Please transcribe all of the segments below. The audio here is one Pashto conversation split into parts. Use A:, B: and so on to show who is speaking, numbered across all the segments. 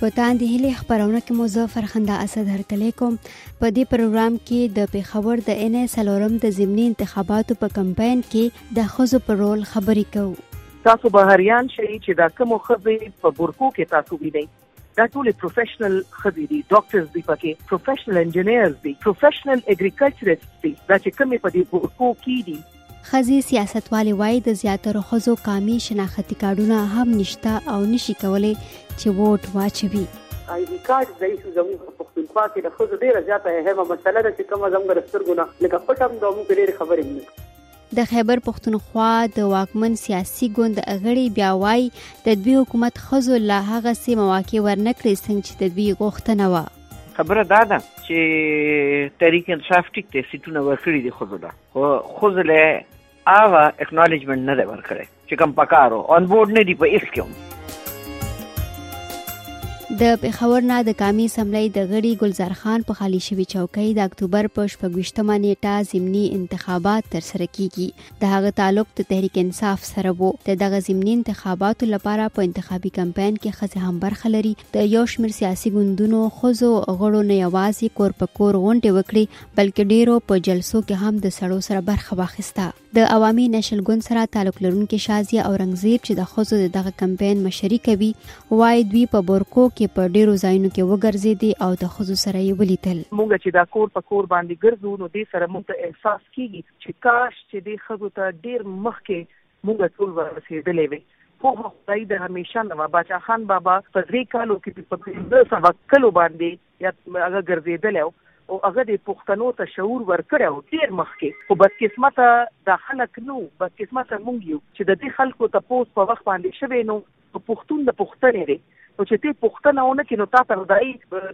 A: په تاندې هلي خبرونه کې مو زه فرخنده اسد هرکلی کوم په دې پروګرام کې د پیښور د ان اس الورم د ضمني انتخاباتو په کمپاین کې د خزو پر رول خبرې کوو
B: تاسو بهریان شئ چې دا کوم خزې په برکو کې تاسو وینئ دا ټول پروفیشنل خزي دي ډاکټرز دي پکې پروفیشنل انجینرز دي پروفیشنل اګریکلچرست دي دا چې کمی په دې بورکو کې دي
A: خزي سیاستوالې وایي د زیاترو خزو قامي شناختی کارډونه هم نشته او نشي کولای چې ووټ واچوي
C: آی ډي کارت د ایشو زموږ په پښتونخوا کې د خزو ډیره زیاته اهمه مسله ده چې کومه زموږ د سترګو نه لکه پټم د موږ ډیره خبرې نه
A: د خیبر پښتونخوا د واکمن سیاسي ګوند غړي بیا وایي د دوی حکومت ښځو لا هغسې مواقع ورنکړې څنګه چې د دوی غوښتنه وه
D: خبره دا ده چې تحریک انصاف ټیک ته سیټونه ورکړي دي خو زله خو زله آوا اکنالجمنت نه ورکړي چې کوم پکارو اون بورډ نه دی په ایس کې هم
A: د پېښور نه د قامي اسمبلۍ د غړي ګلزار خان په خالي شوی چوکۍ د اکتوبر په شپږویشتمه نیټه ضمني انتخابات ترسره کیږي د هغه تعلق د تحریک انصاف سره وو د دغه ضمني انتخاباتو لپاره په انتخابي کمپاین کې ښځې هم برخه لري د یو شمېر سیاسي ګوندونو ښځو غړو نه یوازې کور په کور غونډې وکړي بلکې ډیرو په جلسو کې هم د سړو سره برخه واخیسته د عوامي نشل ګوند سره تعلق لرونکي شازیه اورنګزیب چې د ښځو د دغه کمپاین مشري کوي وایي دوی په بورکو کې په ډیرو ځایونو کې وګرځېدي او د ښځو سره یې ولیدل
B: موږ چې دا کور په کور باندې ګرځو نو دې سره موږ ته احساس کیږي چې کاش چې دې ښځو ته ډیر مخکې موږ ټول ورسېدلې وي پوه خدای د همیشه نوا باچا خان بابا په درې کالو کې په پنځه سوه کلو باندې یا هغه ګرځیدلی او هغه دی پښتنو ته شعور ورکړی وو ډیر مخکی خو بدقسمته دا خلک نه وو بدقسمته موږ یو چی ددی خلکو تپوس په وخت باندی شوی نو په پښتون د پښتنی دی نو چی ته پښتنه ونه کی نو تاته دای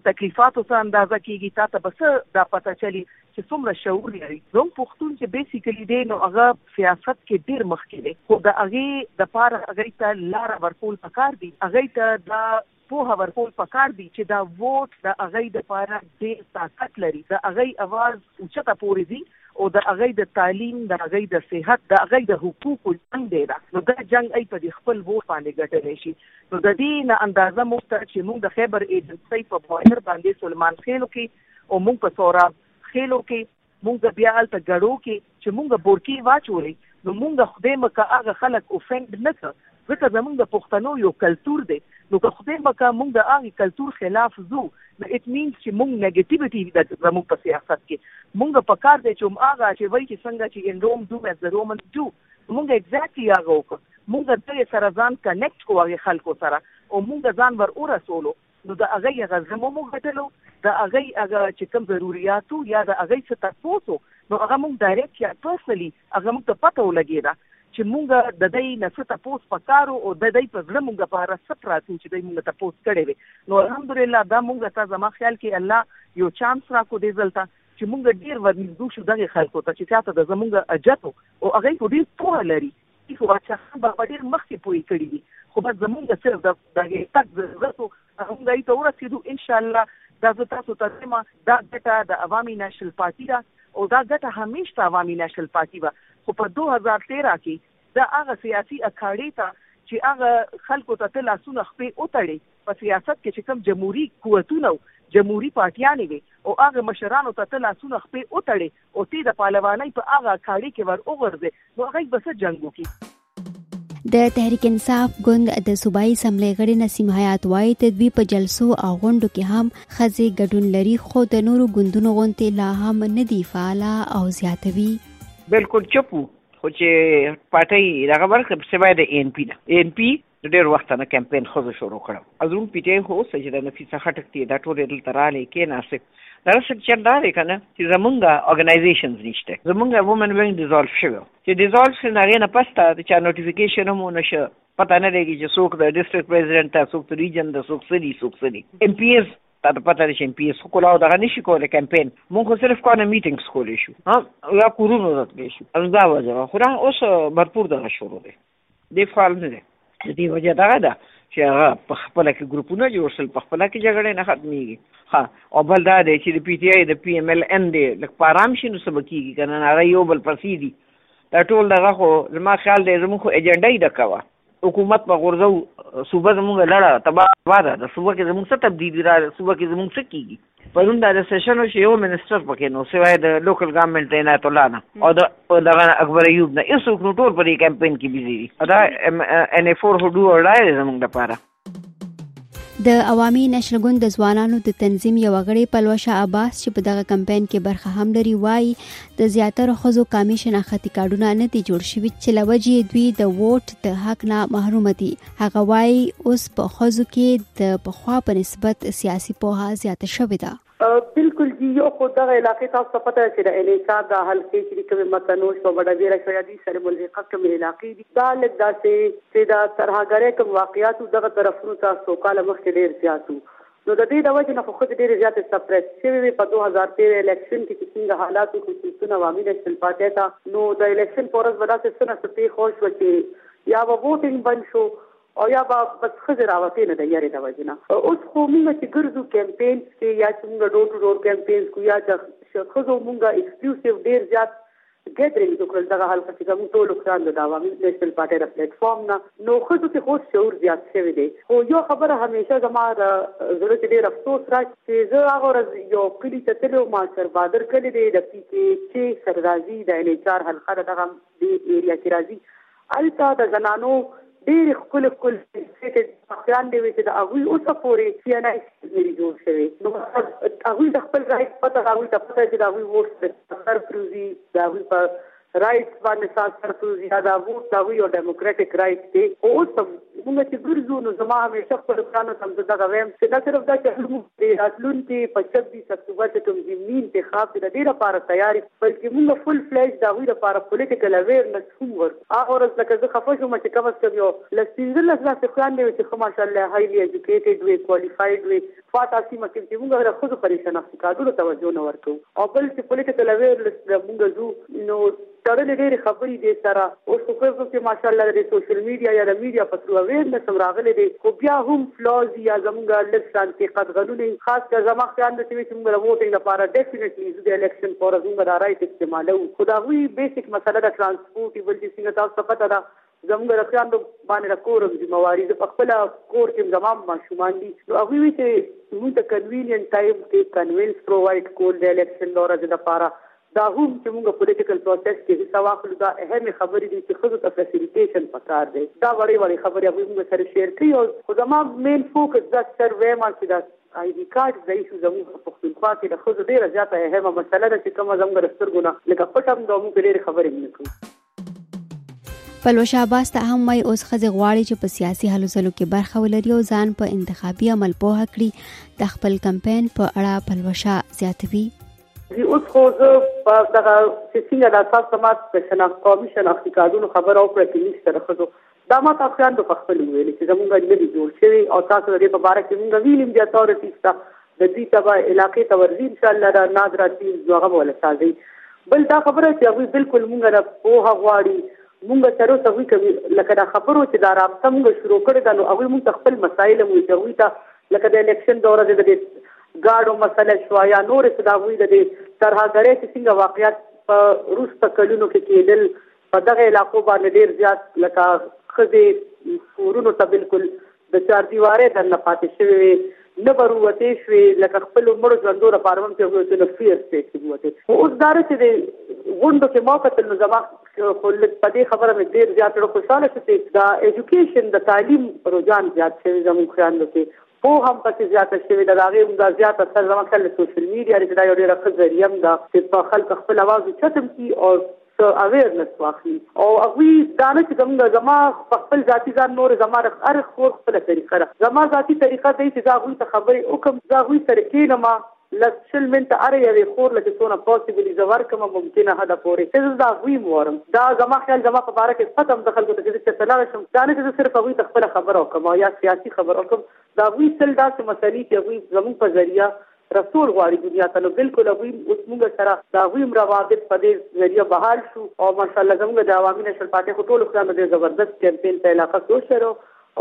B: تکلیفاتو څه اندازه کیږی تاته به څه دا پته چلی چی څومره شعور لری زموږ پښتون چی بیسیکلی دی نو هغه سیاست کی ډیر مخکی دی خو د هغی دپاره هغی ته لاره ورکول پکار دی هغی ته دا پوهه ورکول پکار دي چې دا ووټ د هغوی لپاره ډېر طاقت لري، د هغوی اواز اوچته پورې ځي او د هغوی د تعلیم، د هغوی د صحت، د هغوی د حقوقو جنګ دی دا نو دا جنګ ئې په دې خپل ووټ باندې ګټلی شي نو د دې نه اندازه موږ ته چې موږ د خیبر ایجنسۍ په بارډر باندې سلیمان خېلو کې او موږ په سوراب خېلو کې مونږ بیا هلته ګړو کې چې مونږ بورکې واچولې نو مونږ خدای مه که هغه خلک اوفینډ نه که ځکه زمونږ د پښتنو یو کلتور دی نو که خدای مه که مونږ د هغه کلتور خلاف ځو نو اټ مینز چې مونږ نیګټیویټي ده زمونږ په سیاست کې مونږ په کار دی چې هم هغه چې وایي چې څنګه چې ان روم ډو ایز د رومنز ډو مونږ ایکزیکټلی هغه وکړو مونږ د سره ځان کنیکټ کو هغه خلکو سره او مونږ ځان ور ورسولو نو د هغوی هغه زه مو مو ګټلو د هغوی هغه چې کوم ضروریات وو یا د هغوی څه تپوس وو نو هغه مونږ ډایرکټ یا پرسنلي هغه مونږ ته پته ولګیده چې مونږ د دوی نه څه تپوس پکار وو او د دوی په زړه مونږ په هره څه پرات وو چې دوی مونږ تپوس کړی وي نو الحمدلله دا مونږ ته زما خیال کې الله یو چانس راکو دې ځل ته چې مونږ ډیر ورنږدو شو دغه خلکو ته چې چاته د زمونږ اجت او هغه خو ډیر پوهه لري سپي باچا خان بابا ډېر مخکې پوه کړي دي خو بس زمونږ صرف د دغه تګ ضرورت و هغه مونږ هغه ته ورسېدو ان شاء الله دا زه تاسو ته وایم دا ګټه د عوامي نېشنل پارټي ده او دا ګټه همېش د عوامي نېشنل پارټي وه خو په دوه هزار تېره کې د هغه سیاسي اکاړې ته چې هغه خلکو ته ته لاسونه خپې وتړې په سیاست کې چې کوم جمهوري قوتونه او جمهوري پارټیانې وې او هغه مشرانو ته ته لاسونه خپې وتړې او تی د پهلوانۍ په هغه اکاړي کې ور وغورځې نو هغه به څه جنګ وکړي؟
A: د تحریک انصاف ګوند د صوبایي اسمبلۍ غړي نسیم حیات وایي د دوی په جلسو او غونډو کې هم ښځې ګډون لري خو د نورو ګوندونو غونتې لا هم نه دي فعاله او زیاتوي
D: بالکل چپ وو خو چې پارټۍ دغه ورکړه پسې باید ان پی ده ان پی د ډېر وخت نه کمپېن ښځو شروع کړو ازرون پیټې هو سجه د نفیسه خټک تی دا ټول دلته رالې کې ناسه دا څه چل دا دی کنه چې زمونږه ارګنایزیشنز نشته زمونږه وومن وینګ ډیزالف شوی چې ډیزالف شنه هغه نه پسته د چا نوټیفیکیشن هم نشه پته نه لګي چې څوک د ډیسټریکټ پریزیدنت ته څوک د ریجن د څوک سړي څوک سړي ایم پی ایس تا ته پته لري چې ایم پی ایس خو کولاو دغه نشي کولی کمپین مونږ خو صرف کونه میټینګس کولی شو ها یا کورونو ته تللی شو همدا وجه خو دا اوس بھرپور دغه شروع دی دی فعال نه دی د دې وجه دا ده چې هغه په خپل کې ګروپونه جوړ شول په خپل کې جګړه نه ختميږي ها او بل دا دی چې د پی ټی آی د پی ایم ایل ان دی لکه پارام شي نو سبکیږي کنه هغه یو بل پسې دي دا ټول دغه خو زما خیال دی زموږ ایجنډا یې د کوه حکومت په غورځو صوبه زموږ لړه تبا تبا ده د صوبه کې زموږ څه تبدیلی را صوبه کې زموږ څه کیږي پرون دا ډسکشن وشو یو منسټر پکې نو سوای د لوکل ګورنمنت نه عنایت الله نه او د دغه اکبر ایوب نه هیڅ څوک نو ټول په دې کمپاین کې بيزي دي دا ان ای فور هډو وړای زمونږ لپاره
A: د عوامي نشر ګوند د ځوانانو د تنظیم یو غړی پلوشه عباس چې په دغه کمپاین کې برخه هم لري وایي د زیاتره خزو کامیشن اختی کارډونه نه دي جوړ شوي چې لوجې دوی د ووټ د حق نه محروم دي هغه وایي اوس په ښځو کې د پخوا په نسبت سیاسي پوهه زیاته شوې ده
C: بالکل جی یو خو دغه علاقې تاسو ته پته چې د ان ایچ آر د حلقې چې کوم متنوش په وړه ویره شوې دي سره ملحقه کوم علاقې دي دا لږ داسې چې دا ترهګرې کوم واقعیات دغه طرفونو ته سوکاله مخکې ډیر زیاتو نو ددې دوجې نه خو ښځې ډېرې زیاتې سپرېس شوې وې په دوه هزار تېره الېکشن کې چې څنګه حالات وو ټول سیټونه وامینه شول پاټې ته نو د الېکشن په ورځ به داسې څه نه څه پېښ او شوه چې یا به ووټنګ بند شو او یا به بس ښځې راوتې نه د یرې دوجې نه اوس خو مونږ چې ګرځو کېمپېنس کې یا چې مونږ ډور ټو ډور کېمپېنس کو یا د ښځو مونږ اېکسکلوسیو ډېر زیات ګدرینګ وکړل دغه حال خو چې زموږ ټولو ګران د عوامي نېشنل پارټۍ د پلېټ فارم نه نو ښځو کې خو اوس شعور زیات شوی دی خو یو خبره همیشه زما د زړه کې ډېر افسوس را چې زه هغه ورځ یو کلي ته تللی وم سربادر کلي دی د پي کې چې سر راځي د اېن اېچ آر حلقه د دغه دې ایریا کې راځي هلته د زنانو ډېرې ښکلې ښکلې کیسې چې خوښیان دې وې چې د هغوی اوسه پورې سي ان آی سیریز نه دي جوړ شوي نو مطلب هغوی د خپل رایټس پته ده هغوی ته پته ده چې د هغوی ووټ څه اثر پرېوځي د هغوی په رایټس باندې څه اثر پرېوځي یا دا ووټ د هغوی یو ډیموکراټیک رایټ دی خو اوس هم موږ چې ګرځو نو زما همیشه خپلو پلانو ته هم زه دغه وایم چې نه صرف دا چې موږ د راتلونکي په چبیس اکتوبر چې کوم ضمني انتخاب دی د دې لپاره تیار بلکې موږ فول فلېج د هغوی لپاره پولېټېکل اوېرنس هم ورکړو. هغه ورځ لکه زه خفه شوم چې کم از کم یو لس پنځلس داسې خویندې وې چې ښه ماشاءالله هایلي اېجوکېټېډ وې، کوالیفاېډ وې، فاتا سیمه کې چې موږ د ښځو پرې شناختي کارډونو توجه نه ورکوو او بل چې پولېټېکل اوېرنس ته موږ ځو نو تړلې ډېرې خبرې دې سره اوس خو ښځو کې ماشاءالله د دې سوشل مېډیا یا د مېډیا په ترو اوېرنس هم راغلی دی خو بیا هم فلاز یا زموږ لږ شانتې قدغنونې خاص کر زما خویندو چې وې چې موږ د ووټنګ لپاره ډیفینټلی زو د الیکشن پر ورځ موږ دا رایټ استعمالو خو دا غوی بیسیک مسله د ترانسپورت بل چې څنګه تاسو ته پته ده زموږ د خویندو باندې د کورم ذمہ واري زه په خپل کور کې زما ماشومان دي نو هغوی وی چې موږ ته کنوینینټ ټایم کې کنوینس پرووایډ کول د الیکشن د ورځې لپاره دا هم چې موږ پولیټیکل پروسس کې حصه واخلو دا اهمې خبرې دي چې ښځو ته فسیلیټیشن پکار دی دا وړې وړې خبرې هغوی موږ سره شیر کړي او خو زما مین فوکس دا سر وایم چې دا آی ډي کارډ د ایشو زموږ په پښتونخوا کې د ښځو ډېره زیاته اهمه مسله ده چې کومه زموږ د سترګو نه لکه پټ هم ده او موږ پرې ډېرې خبرې هم نه کوو.
A: پلوشه عباس ته هم وایي اوس ښځې غواړي چې په سیاسي هلو ځلو کې برخه ولري او ځان په انتخابي عمل پوه کړي د خپل کمپاین په اړه پلوشه زیاتوي
C: دی اوس خو زه په دغه چې څنګه د اساس سماج د شناخت قومي شناختي کارونو خبره وکړه چې نشته د ښځو داما تاپیان به پخپل ویلي چې زمونږ نه دي جوړ شوي او تاسو د دې په باره کې مونږ ویلي دي اتورټیز ته د دوی ته به علاقې ته ورځي ان شاء الله دا نادرا ټیمز نو هغه به ولا سازي بل دا خبره چې هغوی بالکل مونږ نه پوهه غواړي مونږ سره اوس هغوی کوي لکه دا خبرو چې دا رابطه مونږ شروع کړې ده نو هغوی مونږ ته خپل مسایل هم وایي چې هغوی ته لکه د الیکشن د ورځې د دې ګاډو مسله شوه یا نورې څه د هغوی د دې ترهګرۍ چې څنګه واقعیت په وروسته کلونو کې کېدل په دغه علاقو باندې ډېر زیات لکه ښځې کورونو ته بالکل د چاردیوارۍ دننه پاتې شوې وې، نه به رووتې شوې، لکه خپلو مړو ژوندو لپاره به هم په یو یو څونه فري اسټیټ کې بوتې. خو اوس دا ده چې د غونډو کې ما وکتل نو زما خو لږ په دې خبره مې ډېر زیات زړه خوشحاله شو چې دا ایجوکېشن د تعلیم رجحان زیات شوی زموږ خویندو کې پوهه هم پکې زیاته شوې ده، د هغې همدا زیات اثر زما خیال د سوشل میډیا دی چې دا یو ډېره ښه ذریعه هم ده چې په خلکو خپل اواز اوچت هم کړي او څه اویرنس واخلي او هغوی دا نه چې زموږ زما په خپل ذاتي ځان نور زما هر خور خپل طریقه ده زما ذاتي طریقه دی چې زه هغوی ته خبرې وکم زه هغوی سره کینم لس شل منټه اره یوې خور لکه څونه پوسیبل زه ورکم ممکنه حد پورې چې زه دا غوي مورم دا زما خیال زما په باره کې ختم د خلکو ته چې څه لاړ شم دا نه چې صرف غوي ته خپل خبر او کوم یا سیاسي خبر او کوم دا غوي سل داسې مسلې چې غوي زموږ په ذریعہ رسول غواړي دنيا ته نو بلکل هغوي هم اوس مونږ سره د هغوي هم روابط په دې ذريعه بحال شو او ماشاءالله زمونږ د عوامي نشر پارټۍ خو ټولو کسانو ډير زبردست کمپين په علاقه کښې وشرو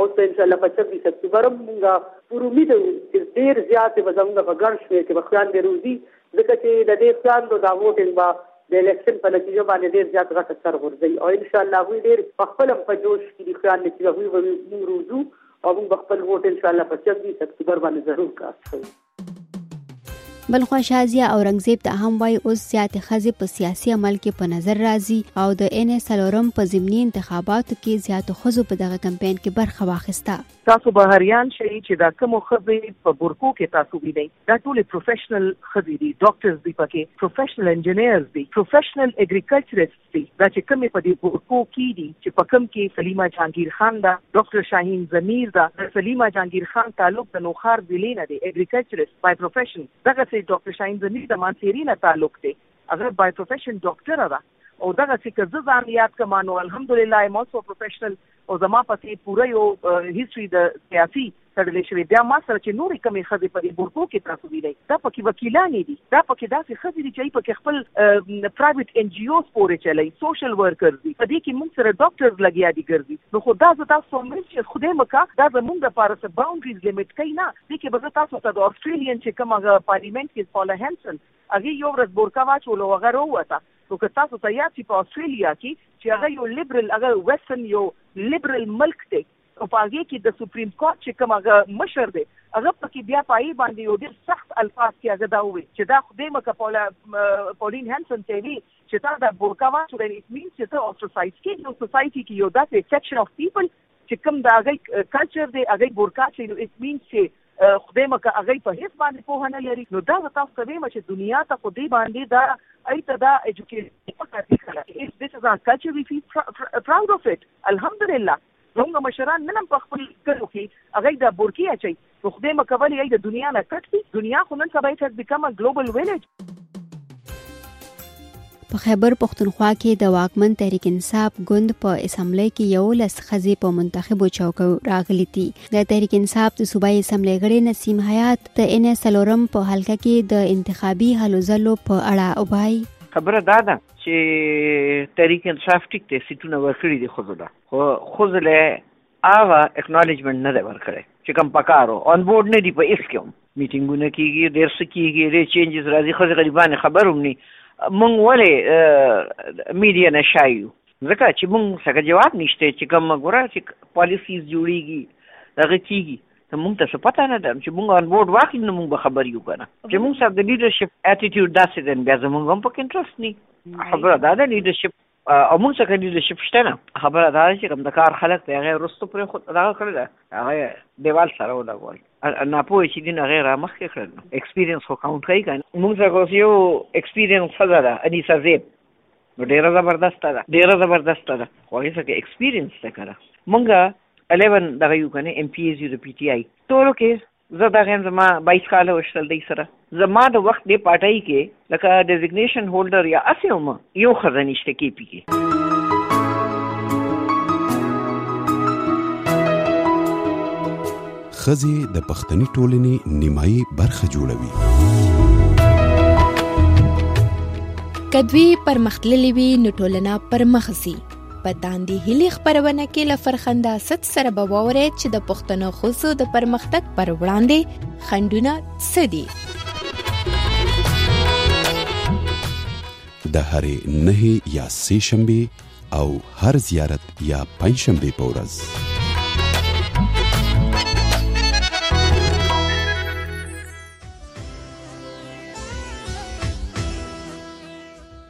C: اوس به انشاءالله په چبيس اکتوبر هم مونږ پر اميد يو چې ډير زيات به زمونږ په ګڼ شمير کښې به خويندې روزي ځکه چې د دې خويندو دا ووټنګ به د اليکشن په نتيجه باندې ډير زيات غټه سر غورځوي او انشاءالله هغوي ډير په خپل هم په جوش کښې دي خويندې چې هغوي به مونږ روزو او موږ خپل ووټ ان شاء الله په 26 اکتوبر باندې ضرور کاست کوو
A: بلخوا شازیا اورنګزیب ته هم وایي اوس زیاتې ښځې په سیاسي عمل کې په نظر راځي او د ان اس څلورم په ضمني انتخاباتو کې زیاتو ښځو په دغه کمپاین کې برخه واخیسته
B: تاسو به حیران شئ چې دا کوم ښځې په بورکو کې تاسو وینئ دا ټول پروفیشنل ښځې دي ډاکټرز دي پکې پروفیشنل انجینرز دي پروفیشنل اګریکلچرست دی دا چې کومې په دې بورکو کې دي چې په کوم کې سلیمه جهانګیر خان ده، ډاکټر شاهین ضمیر ده، د سلیمه جهانګیر خان تعلق د نوښار ضلعې نه دی، اګریکلچرسټ بای پروفیشن، دغسې ډاکټر شاهین ضمیر د مانسیري نه تعلق دی، هغه بای پروفیشن ډاکټره ده او دغسې که زه ځان یاد کړم نو الحمدالله ایم السو ا پروفیشنل. او زما پسې پوره يو هيسټري د سياسي تړلې شوې بيا ما سره چې نورې کومې ښځې په دې بورکو کې تاسو وينئ دا پکې وکيلانې دي دا پکې داسې ښځې دي چې هغوی پکې خپل پرايويټ اين جي اوز پورې چلوي سوشل ورکرز دي په دې کې موږ سره ډاکټرز لګيا دي ګرځي نو خو دا زه تاسو هم چې خدای مه کا دا زموږ لپاره څه باونډريز ليمټ کوي نه دې کې به زه تاسو ته د اسټريلين چې کوم هغه پارليمنټ کې پالا هنسن هغې یو ورځ بورکا واچوله او هغه راووته نو که تاسو ته یاد شي په اسټرالیا کې چې هغه یو لیبرل هغه ویسټرن یو لیبرل ملک دی او په هغه کې د سپریم کورټ چې کوم هغه مشر دی هغه پکې بیا پای باندې یو ډیر سخت الفاظ کې هغه دا وویل چې دا خدای مکه پولا پولین هانسن ته وی چې تا دا بورکا واچو دی اټ مینز چې ته اوسوسایټ کې یو سوسایټي کې یو داسې سیکشن اف پیپل چې کوم دا هغه کلچر دی هغه بورکا چې اټ مینز چې خدای مه که هغوی په هیڅ باندې پوهه نه لري نو دا زه تاسو ته ویم چې دنیا ته خو دې باندې دا ای ته دا ایجوکیشن پکار دی خلک اف دیس از آر کلچر وی فی پراود اف اټ الحمدلله زموږ مشران نن هم په خپل کلو کې هغوی دا بورکې اچوي نو خدای مه که ولې ای د دنیا نه کټ دي دنیا خو نن سبا اټ هیز بیکم ا ګلوبل ویلیج
A: په خیبر پښتونخوا کې د واکمن تحریک انصاف ګوند په اسمبلی کې یو لس خزې په منتخبو چوکو راغلي دي د تحریک انصاف د صوبایي اسمبلی غړي نسیم حیات د ان اس سلورم په حلقه کې د انتخابي هلو ځلو په اړه وایي
D: خبره دا ده چې تحریک انصاف ټیک ته سیټونه ورکړي دي خو ده خو خو له هغه اکنالجمنټ نه دی ورکړی چې کوم پکار و آن بورډ نه دی په هیڅ کې هم میټینګونه کیږي ډیر څه کیږي ډیر چینجز راځي خو غریبان خبر هم نه مونږ ولې میډیا نه شایو ځکه چې مونږ څنګه جواب نشته چې کوم ګوره چې پالیسیز جوړیږي هغه کیږي نو مونږ ته څه پته نه ده چې مونږ آن بورډ واخلي نو مونږ به خبر یو کنه چې مونږ سره د لیډرشپ اټیټیوډ داسې دی بیا زمونږ هم پکې انټرست نه خبره دا ده لیډرشپ او موږ څخه دې شپ شته نه خبره دا چې کوم د کار خلک په هغه رستو پر خود دا کړل هغه دیوال سره ولګول نه پوه چې دین هغه را مخ کې کړل ایکسپیرینس خو کاونټ کوي کنه موږ څخه یو ایکسپیرینس سزا ده اني سزا نو ډیره زبردست ده ډیره زبردست ده خو هیڅ کې ایکسپیرینس ته کړه مونږه 11 دغه یو کنه ایم پی ایز یو د پی ټی آی ټولو کې زه دغه یم زما بایس کاله وشتل دی سره زما د وخت دی پارټی کی لکه ډیزیګنیشن هولډر یا اسی هم یو خزه نشته کی پی کی.
E: خزه د پښتني ټولنې نیمایي برخه جوړوي
F: کدوی پرمختللی وی نو ټولنه پرمخ ځي په تاندې هلي خبرونه کې له فرخنده اسد سره به ووري چې د پښتنو خوځو د پرمختګ پر وړاندې خندونه څه دي
E: د هرې نه یا سه شنبه او هر زیارت یا پنځ شنبه په ورځ